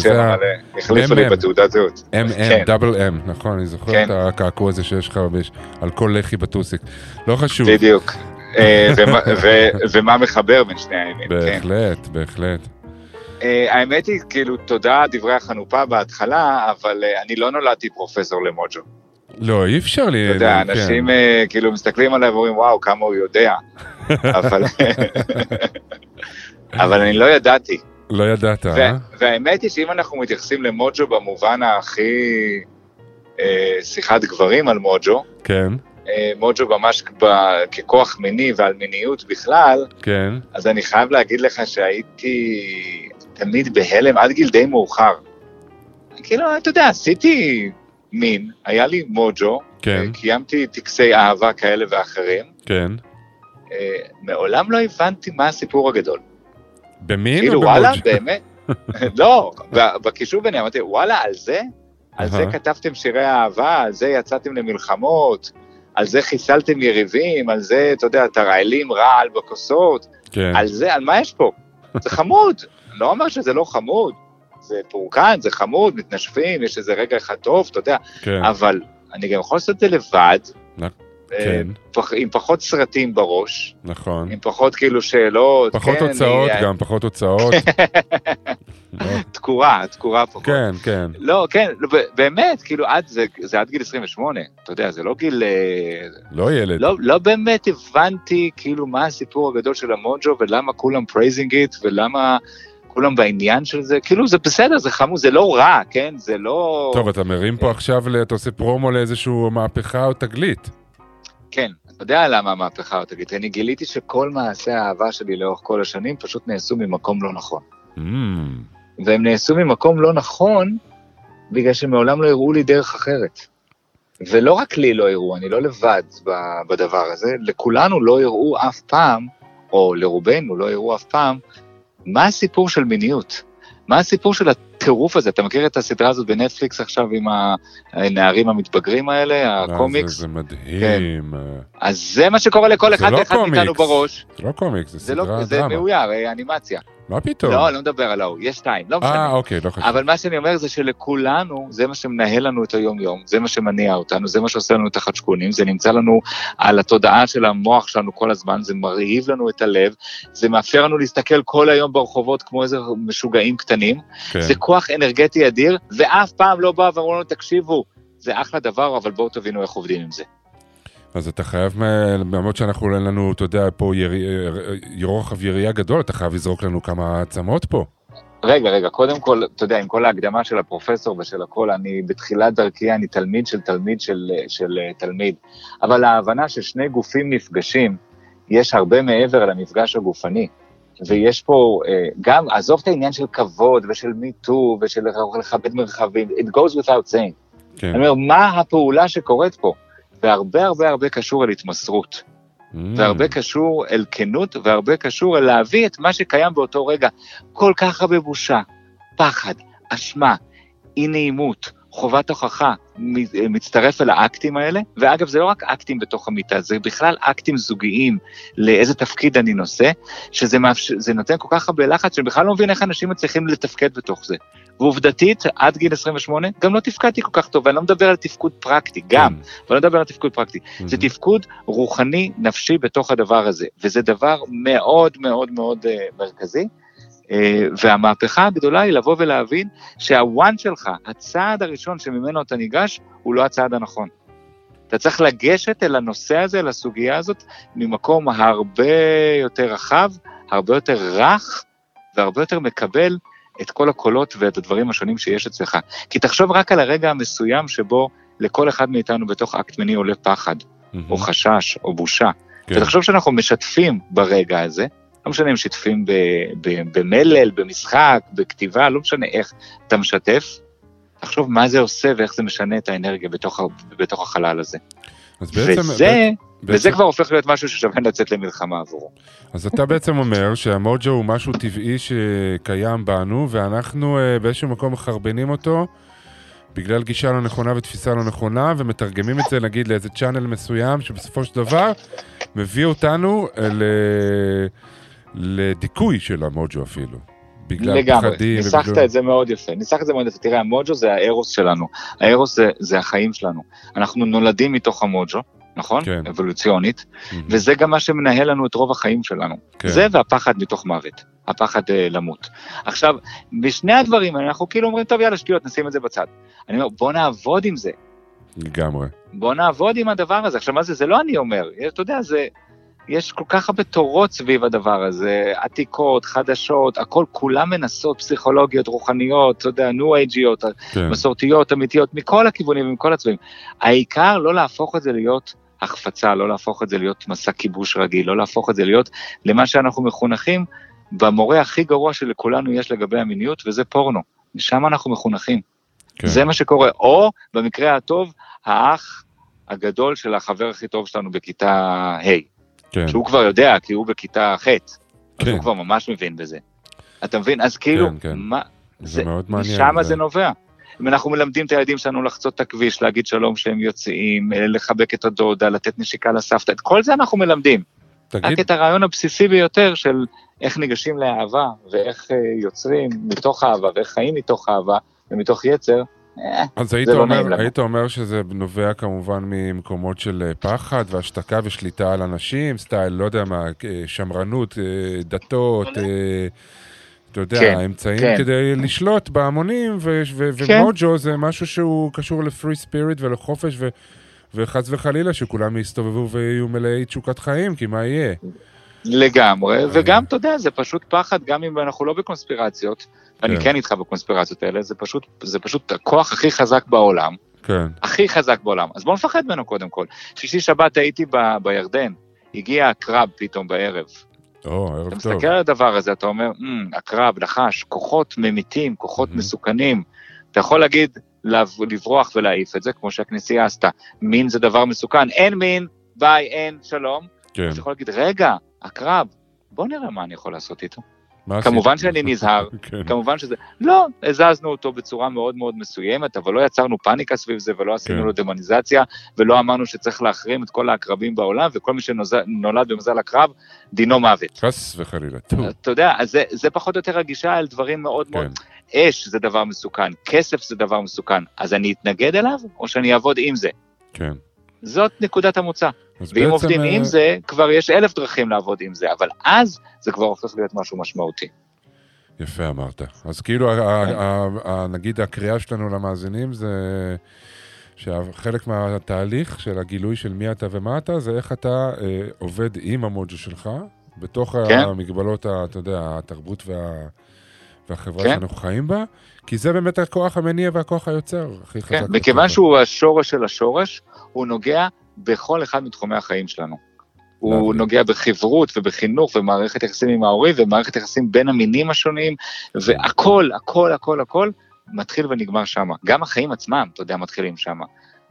כן, המלא. החליפו לי. בתעודת זהות. M, כן. M, דאבל M, נכון, אני זוכר כן. את הקעקוע הזה שיש לך על כל לחי בטוסיק. לא חשוב. בדיוק. אה, ומה- מחבר בין שני הימים, כן. בהחלט, בהחלט. אה, האמת היא, כאילו, תודה דברי החנופה בהתחלה, אבל אה, אני לא נולדתי פרופסור למוג'ו. לא, אי אפשר לי... אתה יודע, כן. אנשים כאילו מסתכלים עליי ואומרים, וואו, כמה הוא יודע. אבל אבל אני לא ידעתי. לא ידעת, אה? והאמת היא שאם אנחנו מתייחסים למוג'ו במובן הכי אה, שיחת גברים על מוג'ו, כן, אה, מוג'ו ממש ב- ככוח מיני ועל מיניות בכלל, כן. אז אני חייב להגיד לך שהייתי תמיד בהלם עד גיל די מאוחר. כאילו, אתה יודע, עשיתי מין, היה לי מוג'ו, כן. אה, קיימתי טקסי אהבה כאלה ואחרים, כן. אה, מעולם לא הבנתי מה הסיפור הגדול. במין כאילו, או וואלה, במוג'ו? באמת? לא, בקישור ביניהם אמרתי, וואלה, על זה? על זה. כתבתם שירי אהבה, על זה יצאתם למלחמות, על זה חיסלתם יריבים, על זה, אתה יודע, תרעלים רעל בכוסות, כן. על זה, על מה יש פה? זה חמוד, אני לא אומר שזה לא חמוד, זה פורקן, זה חמוד, מתנשפים, יש איזה רגע אחד טוב, אתה יודע, כן. אבל אני גם יכול לעשות את זה לבד, נ- אה, כן. פח- עם פחות סרטים בראש, נכון. עם פחות כאילו שאלות, פחות כן, הוצאות אני- גם, פחות הוצאות. לא, תקורה, תקורה פחות. כן, כן. לא, כן, לא, באמת, כאילו, עד, זה, זה עד גיל 28, אתה יודע, זה לא גיל... אה, לא ילד. לא, לא באמת הבנתי, כאילו, מה הסיפור הגדול של המוג'ו, ולמה כולם praising it, ולמה כולם בעניין של זה, כאילו, זה בסדר, זה חמוד, זה לא רע, כן? זה לא... טוב, אתה מרים פה עכשיו, אתה עושה פרומו לאיזשהו מהפכה או תגלית. כן, אתה יודע למה המהפכה, או תגיד, אני גיליתי שכל מעשי האהבה שלי לאורך כל השנים פשוט נעשו ממקום לא נכון. Mm, והם נעשו ממקום לא נכון, בגלל שמעולם לא הראו לי דרך אחרת. ולא רק לי לא הראו, אני לא לבד בדבר הזה, לכולנו לא הראו אף פעם, או לרובנו לא הראו אף פעם, מה הסיפור של מיניות? מה הסיפור של הטירוף הזה? אתה מכיר את הסדרה הזאת בנטפליקס עכשיו עם הנערים המתבגרים האלה, אה, הקומיקס? זה- זה מדהים. אה, אז זה מה שקורה לכל זה אחד לא ואחד מאיתנו קומיקס. בראש. זה לא קומיקס, זה זה, לא, סדרה זה דרמה. מאויר, אה, אנימציה. מה פתאום? לא, לא מדבר על ההוא, יש שתיים, לא משנה. אה, אוקיי, לא חשוב. אבל מה שאני אומר זה שלכולנו, זה מה שמנהל לנו את היום-יום, זה מה שמניע אותנו, זה מה שעושה לנו את החדשקונים, זה נמצא לנו על התודעה של המוח שלנו כל הזמן, זה מרהיב לנו את הלב, זה מאפשר לנו להסתכל כל היום ברחובות כמו איזה משוגעים קטנים, כן. זה כוח אנרגטי אדיר, ואף פעם לא בא ואמרו לנו, תקשיבו, זה אחלה דבר, אבל בואו תבינו איך עובדים עם זה. אז אתה חייב, למרות שאנחנו, אין לנו, אתה יודע, פה ירי- אה, יריעה גדול, אתה חייב לזרוק לנו כמה עצמות פה. רגע, רגע, קודם כל, אתה יודע, עם כל ההקדמה של הפרופסור ושל הכל, אני בתחילת דרכי, אני תלמיד של תלמיד של, של אה, תלמיד. אבל ההבנה ששני גופים נפגשים, יש הרבה מעבר למפגש הגופני. ויש פה אה, גם, עזוב את העניין של כבוד ושל מיטו ושל לכבד מרחבים, it goes without saying. כן. אני אומר, מה הפעולה שקורית פה? והרבה הרבה הרבה קשור אל התמסרות. Mm. והרבה קשור אל כנות, והרבה קשור אל להביא את מה שקיים באותו רגע. כל כך הרבה בושה, פחד, אשמה, אי נעימות, חובת הוכחה, מ- מצטרף אל האקטים האלה, ואגב, זה לא רק אקטים בתוך המיטה, זה בכלל אקטים זוגיים לאיזה תפקיד אני נושא, שזה מאפש... זה נותן כל כך הרבה לחץ, שאני בכלל לא מבין איך אנשים מצליחים לתפקד בתוך זה. ועובדתית, עד גיל 28, גם לא תפקדתי כל כך טוב, ואני לא מדבר על תפקוד פרקטי, גם, אבל לא מדבר על תפקוד פרקטי. זה תפקוד רוחני, נפשי בתוך הדבר הזה, וזה דבר מאוד מאוד מאוד אה, מרכזי. אה, והמהפכה הגדולה היא לבוא ולהבין שהוואן שלך, הצעד הראשון שממנו אתה ניגש, הוא לא הצעד הנכון. אתה צריך לגשת אל הנושא הזה, אל הסוגיה הזאת, ממקום הרבה יותר רחב, הרבה יותר רך, והרבה יותר מקבל את כל הקולות ואת הדברים השונים שיש אצלך. כי תחשוב רק על הרגע המסוים שבו לכל אחד מאיתנו בתוך אקט מיני עולה פחד, או חשש, או בושה. כן. ותחשוב שאנחנו משתפים ברגע הזה, לא משנה אם ב- במלל, במשחק, בכתיבה, לא משנה איך אתה משתף, תחשוב מה זה עושה ואיך זה משנה את האנרגיה בתוך, בתוך החלל הזה. אז בעצם... וזה, בעצם- וזה כבר הופך להיות משהו ששווה לצאת למלחמה עבורו. אז אתה בעצם אומר שהמוג'ו הוא משהו טבעי שקיים בנו, ואנחנו אה, באיזשהו מקום מחרבנים אותו בגלל גישה לא נכונה ותפיסה לא נכונה, ומתרגמים את זה נגיד לאיזה צ'אנל מסוים, שבסופו של דבר מביא אותנו ל... לדיכוי של המוג'ו אפילו. בגלל לגמרי, פחדים. ניסחת ובגלל- את זה מאוד יפה, ניסחת את זה מאוד יפה. תראה, המוג'ו זה הארוס שלנו, הארוס זה, זה החיים שלנו. אנחנו נולדים מתוך המוג'ו, נכון? כן. אבולוציונית, וזה גם מה שמנהל לנו את רוב החיים שלנו. כן. זה והפחד מתוך מוות, הפחד אה, למות. עכשיו, בשני הדברים אנחנו כאילו אומרים, טוב, יאללה, שטויות, נשים את זה בצד. אני אומר, בוא נעבוד עם זה. לגמרי. בוא נעבוד עם הדבר הזה. עכשיו, מה זה? זה לא אני אומר, אתה יודע, זה... יש כל כך הרבה תורות סביב הדבר הזה, עתיקות, חדשות, הכל, כולם מנסות, פסיכולוגיות, רוחניות, אתה יודע, ניו אייג'יות, כן. מסורתיות, אמיתיות, מכל הכיוונים ומכל הצבעים. העיקר לא להפוך את זה להיות החפצה, לא להפוך את זה להיות מסע כיבוש רגיל, לא להפוך את זה להיות למה שאנחנו מחונכים במורה הכי גרוע שלכולנו יש לגבי המיניות, וזה פורנו. שם אנחנו מחונכים. כן. זה מה שקורה. או, במקרה הטוב, האח הגדול של החבר הכי טוב שלנו בכיתה ה'. כן. שהוא כבר יודע, כי הוא בכיתה ח', אז כן. הוא כבר ממש מבין בזה. אתה מבין? אז כאילו, כן, כן. מה, זה מאוד מעניין. משם זה- זה נובע. אם אנחנו מלמדים את הילדים שלנו לחצות את הכביש, להגיד שלום כשהם יוצאים, אה, לחבק את הדודה, לתת נשיקה לסבתא, את כל זה אנחנו מלמדים. תגיד, רק את הרעיון הבסיסי ביותר של איך ניגשים לאהבה, ואיך אה, יוצרים מתוך אהבה, ואיך חיים מתוך אהבה ומתוך יצר, אז היית לא אומר. היית אומר שזה נובע כמובן ממקומות של אה, פחד והשתקה ושליטה על אנשים, סטייל, לא יודע מה, אה, שמרנות, אה, דתות, אה, אתה יודע, כן, אמצעים כן. כדי לשלוט בהמונים, ו- ו- כן. ומוג'ו זה משהו שהוא קשור לפרי ספיריט ולחופש, ו- וחס וחלילה שכולם יסתובבו ויהיו מלאי תשוקת חיים, כי מה יהיה? לגמרי, וגם, אתה יודע, זה פשוט פחד, גם אם אנחנו לא בקונספירציות, ואני כן. כן איתך בקונספירציות האלה, זה פשוט, זה פשוט הכוח הכי חזק בעולם, כן, הכי חזק בעולם. אז בואו נפחד ממנו קודם כל. שישי שבת הייתי ב, בירדן, הגיע הקרב פתאום בערב. או, ערב אתה טוב. מסתכל על הדבר הזה, אתה אומר, "מ, הקרב, נחש, כוחות ממיתים, כוחות מסוכנים. אתה יכול להגיד, לב- לברוח ולהעיף את זה, כמו שהכנסייה עשתה. מין זה דבר מסוכן, אין מין, ביי, אין, שלום. כן, אתה יכול להגיד, רגע, הקרב, בוא נראה מה אני יכול לעשות איתו. כמובן שאני נזהר, כן. כמובן שזה... לא, הזזנו אותו בצורה מאוד מאוד מסוימת, אבל לא יצרנו פאניקה סביב זה, ולא עשינו כן. לו דמוניזציה, ולא אמרנו שצריך להחרים את כל העקרבים בעולם, וכל מי שנולד במזל הקרב, דינו מוות. חס וחלילה. אתה יודע, אז זה, זה פחות או יותר הגישה על דברים מאוד מאוד... כן. אש זה דבר מסוכן, כסף זה דבר מסוכן, אז אני אתנגד אליו, או שאני אעבוד עם זה? כן. זאת נקודת המוצא. ואם עובדים אה, עם זה, כבר יש אלף דרכים לעבוד עם זה, אבל אז זה כבר הופך להיות משהו משמעותי. יפה אמרת. אז כאילו, ה- נגיד הקריאה שלנו למאזינים זה שחלק מהתהליך של הגילוי של מי אתה ומה אתה, זה איך אתה אה, עובד עם המוג'ו שלך, בתוך כן. המגבלות, אתה יודע, התרבות וה... והחברה כן. שאנחנו חיים בה, כי זה באמת הכוח המניע והכוח היוצר הכי חזק. כן, מכיוון שהוא השורש של השורש, הוא נוגע בכל אחד מתחומי החיים שלנו. הוא. נוגע בחברות ובחינוך ומערכת יחסים עם ההורים ומערכת יחסים בין המינים השונים, והכל, הכל, הכל, הכל מתחיל ונגמר שם. גם החיים עצמם, אתה יודע, מתחילים שם.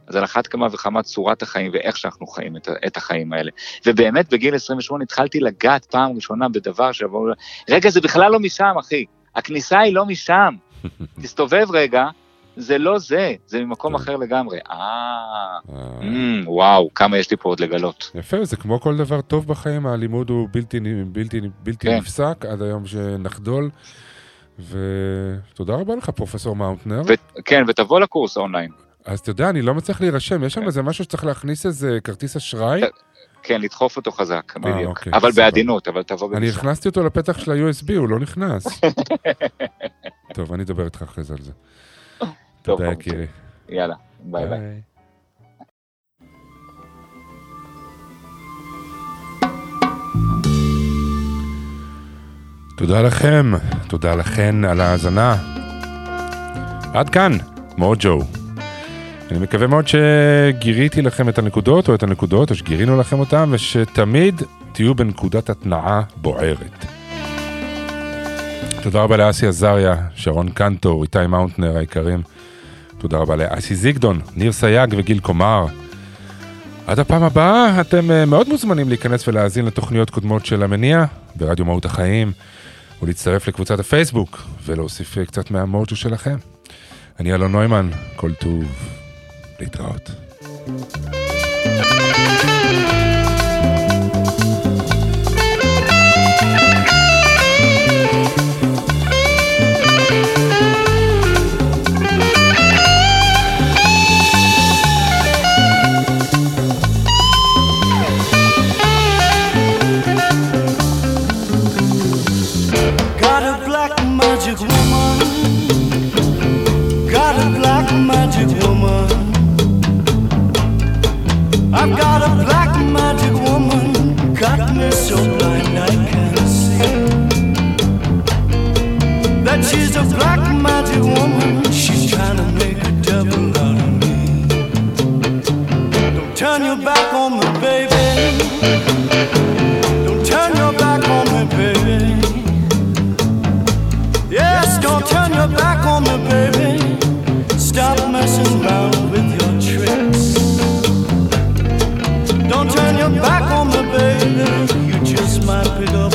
אז על אחת כמה וכמה צורת החיים ואיך שאנחנו חיים את, את החיים האלה. ובאמת בגיל 28 התחלתי לגעת פעם ראשונה בדבר שאמרו, רגע, זה בכלל לא משם, אחי. הכניסה היא לא משם. תסתובב רגע, זה לא זה, זה ממקום אחר לגמרי. אה, אמ, וואו, כמה יש לי פה עוד לגלות. יפה, זה כמו כל דבר טוב בחיים, הלימוד הוא בלתי, כן. נפסק עד היום שנחדול. ותודה רבה לך, פרופסור מאונטנר. ו- כן, ותבוא לקורס אונליין. אז אתה יודע, אני לא מצליח להירשם, יש שם איזה משהו שצריך להכניס איזה כרטיס אשראי. כן, לדחוף אותו חזק, בדיוק. אוקיי, אבל סבבה. בעדינות, אבל תבוא אני בגישה. הכנסתי אותו לפתח של ה-USB, הוא לא נכנס. טוב, אני אדבר איתך אחרי זה על זה. תודה. יקירי. יאללה, ביי ביי. תודה לכם, תודה לכן על ההאזנה. עד כאן, מוג'ו. אני מקווה מאוד שגיריתי לכם את הנקודות, או את הנקודות, או שגירינו לכם אותן, ושתמיד תהיו בנקודת התנעה בוערת. תודה רבה לאסי עזריה, שרון קנטור, איתי מאונטנר היקרים. תודה רבה לאסי זיגדון, ניר סייג וגיל קומר. עד הפעם הבאה, אתם אה, מאוד מוזמנים להיכנס ולהאזין לתוכניות קודמות של המניע ברדיו מהות החיים, ולהצטרף לקבוצת הפייסבוק ולהוסיף אה, קצת מהמוג'ו שלכם. אני אלון נוימן, כל טוב, להתראות. Got I've got a black magic woman. Got me so blind I can't see. That she's a black magic woman. She's trying to make a devil out of me. Don't turn your back on me, baby. Don't turn your back on me, baby. Yes, don't turn your back on me, baby. Stop messing around Don't turn your back on me, baby. You just might pick up